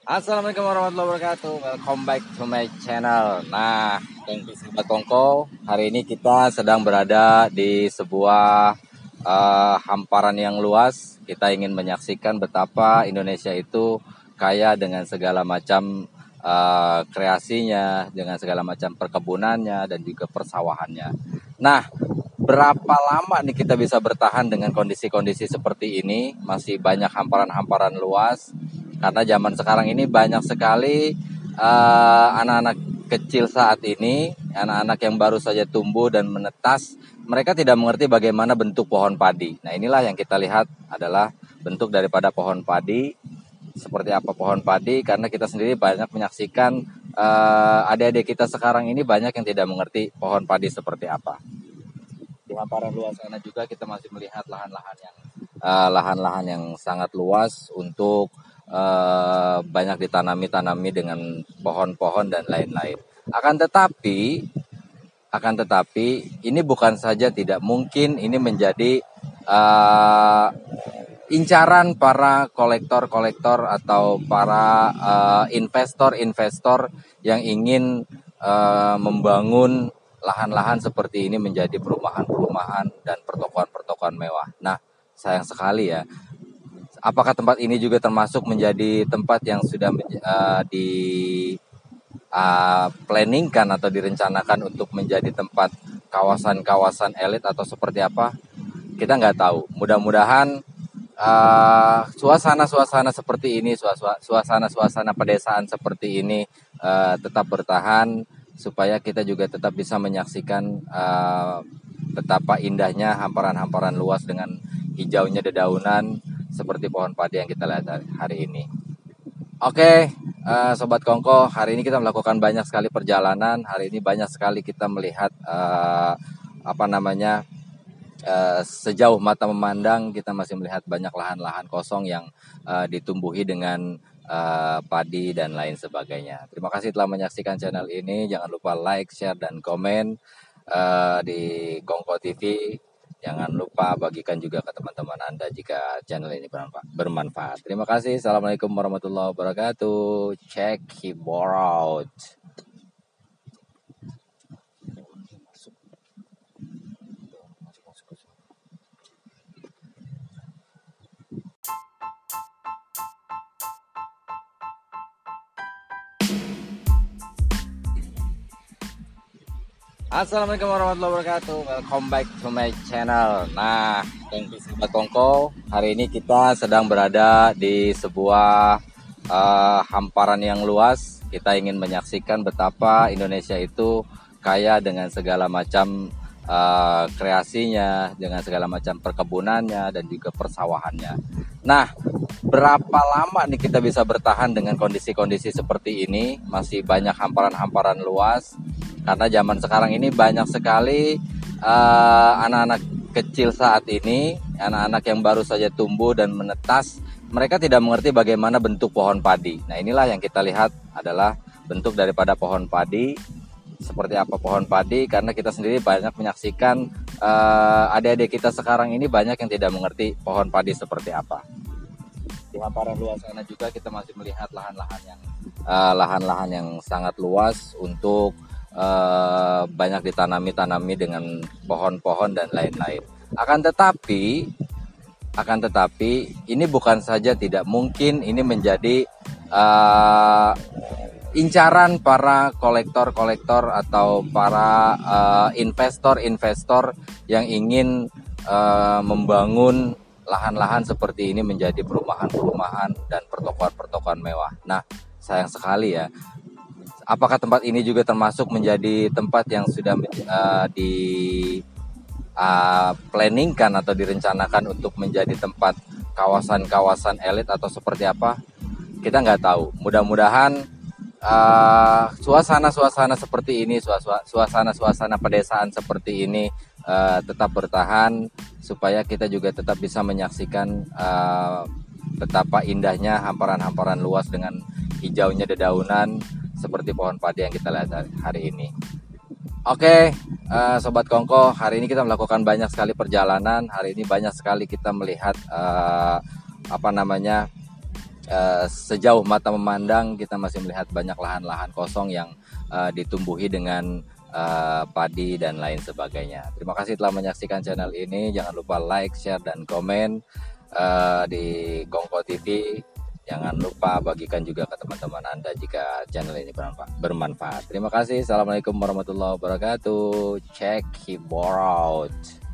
Assalamualaikum warahmatullahi wabarakatuh. Welcome back to my channel. Nah, untuk sahabat Kongko, hari ini kita sedang berada di sebuah uh, hamparan yang luas. Kita ingin menyaksikan betapa Indonesia itu kaya dengan segala macam uh, kreasinya, dengan segala macam perkebunannya dan juga persawahannya. Nah, berapa lama nih kita bisa bertahan dengan kondisi-kondisi seperti ini? Masih banyak hamparan-hamparan luas karena zaman sekarang ini banyak sekali eh, anak-anak uh, kecil saat ini, anak-anak yang baru saja tumbuh dan menetas, mereka tidak mengerti bagaimana bentuk pohon padi. Nah, inilah yang kita lihat adalah bentuk daripada pohon padi. Seperti apa pohon padi karena kita sendiri banyak menyaksikan uh, adik-adik kita sekarang ini banyak yang tidak mengerti pohon padi seperti apa. Di hamparan luas sana juga kita masih melihat lahan-lahan yang eh, lahan-lahan uh, yang sangat luas untuk uh, banyak ditanami-tanami dengan pohon-pohon dan lain-lain. Akan tetapi, akan tetapi ini bukan saja tidak mungkin ini menjadi uh, incaran para kolektor-kolektor atau para investor-investor uh, yang ingin uh, membangun lahan-lahan seperti ini menjadi perumahan-perumahan dan pertokohan-pertokohan mewah. Nah, sayang sekali ya apakah tempat ini juga termasuk menjadi tempat yang sudah uh, di uh, planningkan atau direncanakan untuk menjadi tempat kawasan-kawasan elit atau seperti apa? Kita nggak tahu. Mudah-mudahan uh, suasana-suasana seperti ini suasana-suasana pedesaan seperti ini uh, tetap bertahan supaya kita juga tetap bisa menyaksikan uh, betapa indahnya hamparan-hamparan luas dengan hijaunya dedaunan seperti pohon padi yang kita lihat hari ini. Oke, uh, sobat Kongko, hari ini kita melakukan banyak sekali perjalanan. Hari ini banyak sekali kita melihat uh, apa namanya uh, sejauh mata memandang kita masih melihat banyak lahan-lahan kosong yang uh, ditumbuhi dengan uh, padi dan lain sebagainya. Terima kasih telah menyaksikan channel ini. Jangan lupa like, share, dan komen uh, di Kongko TV. Jangan lupa bagikan juga ke teman-teman Anda jika channel ini bermanfaat. Terima kasih. Assalamualaikum warahmatullahi wabarakatuh. Check keyboard out. Assalamualaikum warahmatullahi wabarakatuh Welcome back to my channel Nah untuk sahabat Kongko Hari ini kita sedang berada di sebuah uh, hamparan yang luas. Kita ingin menyaksikan betapa Indonesia itu kaya dengan segala macam uh, kreasinya Dengan segala macam perkebunannya dan juga persawahannya. Nah berapa lama nih kita bisa bertahan dengan kondisi-kondisi seperti ini? Masih banyak hamparan-hamparan luas. Karena zaman sekarang ini banyak sekali eh, anak-anak uh, kecil saat ini, anak-anak yang baru saja tumbuh dan menetas, mereka tidak mengerti bagaimana bentuk pohon padi. Nah, inilah yang kita lihat adalah bentuk daripada pohon padi. Seperti apa pohon padi? Karena kita sendiri banyak menyaksikan uh, adik-adik kita sekarang ini banyak yang tidak mengerti pohon padi seperti apa. Di hamparan luas sana juga kita masih melihat lahan-lahan yang eh, lahan-lahan uh, yang sangat luas untuk uh, banyak ditanami-tanami dengan pohon-pohon dan lain-lain. Akan tetapi, akan tetapi ini bukan saja tidak mungkin ini menjadi uh, incaran para kolektor-kolektor atau para investor-investor uh, yang ingin uh, membangun lahan-lahan seperti ini menjadi perumahan-perumahan dan pertokohan-pertokohan mewah. Nah, sayang sekali ya apakah tempat ini juga termasuk menjadi tempat yang sudah uh, di uh, planningkan atau direncanakan untuk menjadi tempat kawasan-kawasan elit atau seperti apa? Kita nggak tahu. Mudah-mudahan uh, suasana-suasana seperti ini suasana-suasana pedesaan seperti ini uh, tetap bertahan supaya kita juga tetap bisa menyaksikan uh, betapa indahnya hamparan-hamparan luas dengan hijaunya dedaunan seperti pohon padi yang kita lihat hari ini. Oke, uh, sobat Kongko, hari ini kita melakukan banyak sekali perjalanan. Hari ini banyak sekali kita melihat uh, apa namanya uh, sejauh mata memandang kita masih melihat banyak lahan-lahan kosong yang uh, ditumbuhi dengan uh, padi dan lain sebagainya. Terima kasih telah menyaksikan channel ini. Jangan lupa like, share, dan komen uh, di Kongko TV. Jangan lupa bagikan juga ke teman-teman Anda jika channel ini bermanfaat. Terima kasih. Assalamualaikum warahmatullahi wabarakatuh. Check keyboard out.